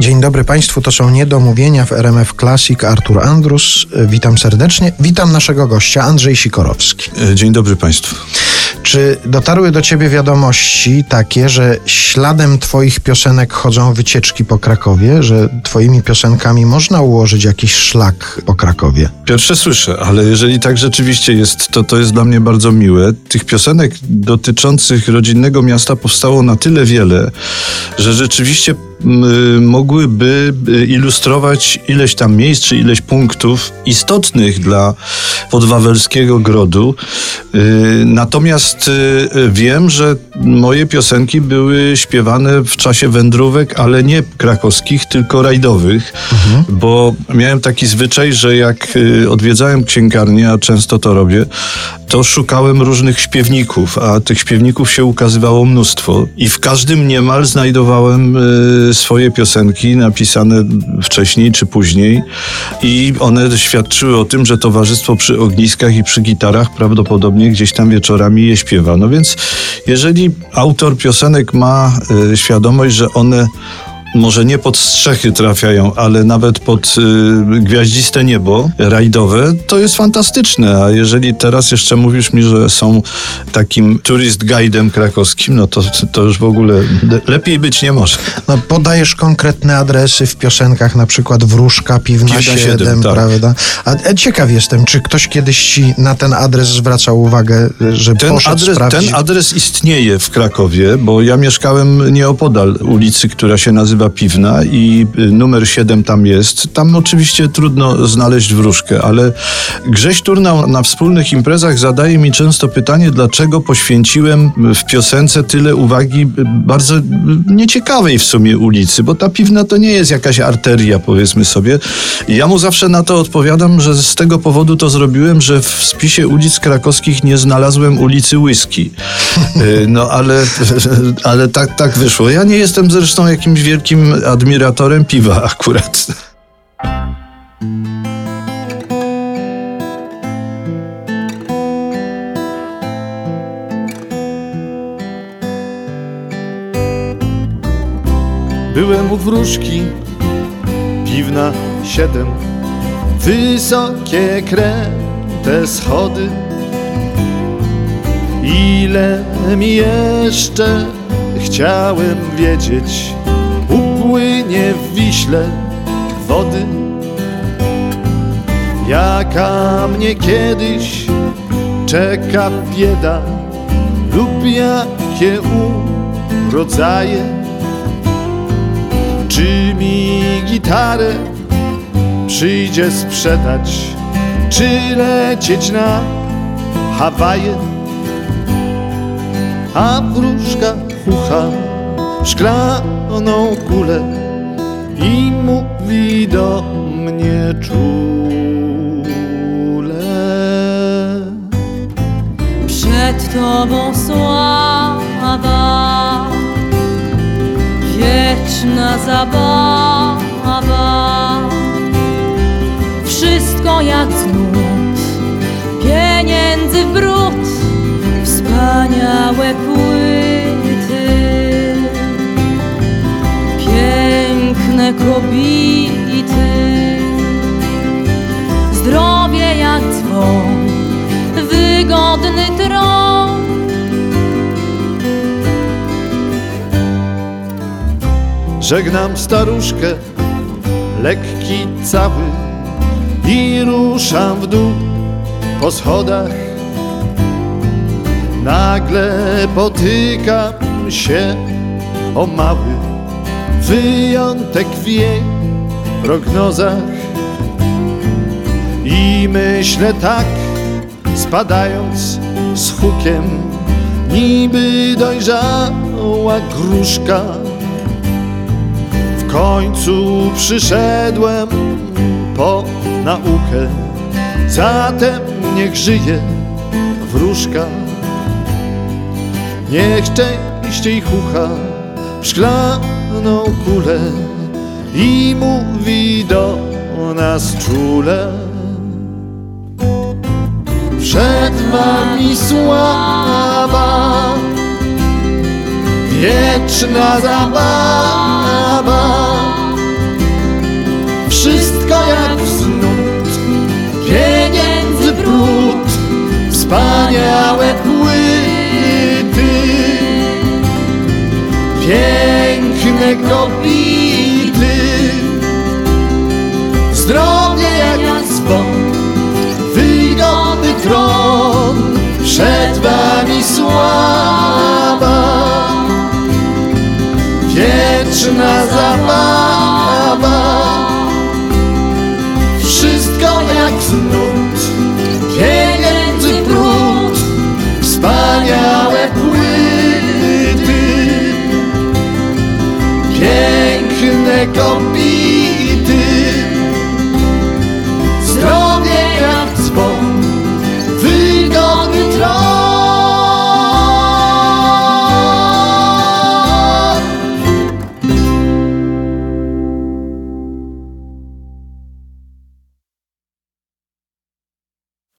Dzień dobry Państwu, to są Niedomówienia w RMF Classic. Artur Andrus, witam serdecznie. Witam naszego gościa, Andrzej Sikorowski. E, Dzień dobry Państwu. Czy dotarły do Ciebie wiadomości takie, że śladem Twoich piosenek chodzą wycieczki po Krakowie, że Twoimi piosenkami można ułożyć jakiś szlak po Krakowie? Pierwsze słyszę, ale jeżeli tak rzeczywiście jest, to to jest dla mnie bardzo miłe. Tych piosenek dotyczących rodzinnego miasta powstało na tyle wiele, że rzeczywiście mogłyby y, ilustrować ileś tam miejsc czy ileś punktów istotnych dla podwawelskiego grodu. Y, Natomiast y, wiem, że moje piosenki były śpiewane w czasie wędrówek, ale nie krakowskich, tylko rajdowych, bo miałem taki zwyczaj, że jak odwiedzałem księgarnię, a często to robię, to szukałem różnych śpiewników, a tych śpiewników się ukazywało mnóstwo i w każdym niemal znajdowałem swoje piosenki napisane wcześniej czy później i one świadczyły o tym, że towarzystwo przy ogniskach i przy gitarach prawdopodobnie gdzieś tam wieczorami je śpiewa. No więc jeżeli autor piosenek ma y, świadomość, że one może nie pod strzechy trafiają, ale nawet pod y, gwiaździste niebo rajdowe, to jest fantastyczne. A jeżeli teraz jeszcze mówisz mi, że są takim turist guidem krakowskim, no to, to już w ogóle le- lepiej być nie może. No, podajesz konkretne adresy w piosenkach, na przykład Wróżka, Piwna, Piwna 7, siedem, tak. prawda? A ciekaw jestem, czy ktoś kiedyś Ci na ten adres zwracał uwagę, że Ten poszedł adres, sprawdzić? ten adres istnieje w Krakowie, bo ja mieszkałem nieopodal ulicy, która się nazywa Piwna i y, numer 7 tam jest. Tam oczywiście trudno znaleźć wróżkę, ale Grześ Turnał na wspólnych imprezach zadaje mi często pytanie, dlaczego poświęciłem w piosence tyle uwagi bardzo nieciekawej w sumie ulicy, bo ta Piwna to nie jest jakaś arteria, powiedzmy sobie. Ja mu zawsze na to odpowiadam, że z tego powodu to zrobiłem, że w spisie ulic krakowskich nie znalazłem ulicy Whisky. No ale, ale tak, tak wyszło. Ja nie jestem zresztą jakimś wielkim admiratorem piwa akurat. Byłem u wróżki, piwna siedem, wysokie kręte schody. Ile mi jeszcze chciałem wiedzieć, upłynie w Wiśle wody. Jaka mnie kiedyś czeka bieda lub jakie urodzaje. Czy mi gitarę przyjdzie sprzedać, czy lecieć na Hawaje? A wróżka chucha w szklaną kulę i mówi do mnie czule. Przed Tobą sława, wieczna zabawa. Wszystko jak znów, dzwon, wygodny tron. Żegnam staruszkę, lekki cały i ruszam w dół po schodach. Nagle potykam się o mały wyjątek w jej prognozach i myślę tak, spadając z hukiem, niby dojrzała gruszka końcu przyszedłem po naukę, zatem niech żyje wróżka. Niech częściej chucha w szklaną kulę i mówi do nas czule. Przed wami sława, wieczna zabawa. Wszystko jak w znut, pieniędzy brud, wspaniałe płyty, piękne kobiety, zdrowie jak dzwon, Tron, przed wami sława, wieczna zabawa. Wszystko jak znud, pieniędzy prut, wspaniałe płyty, piękne kobiety.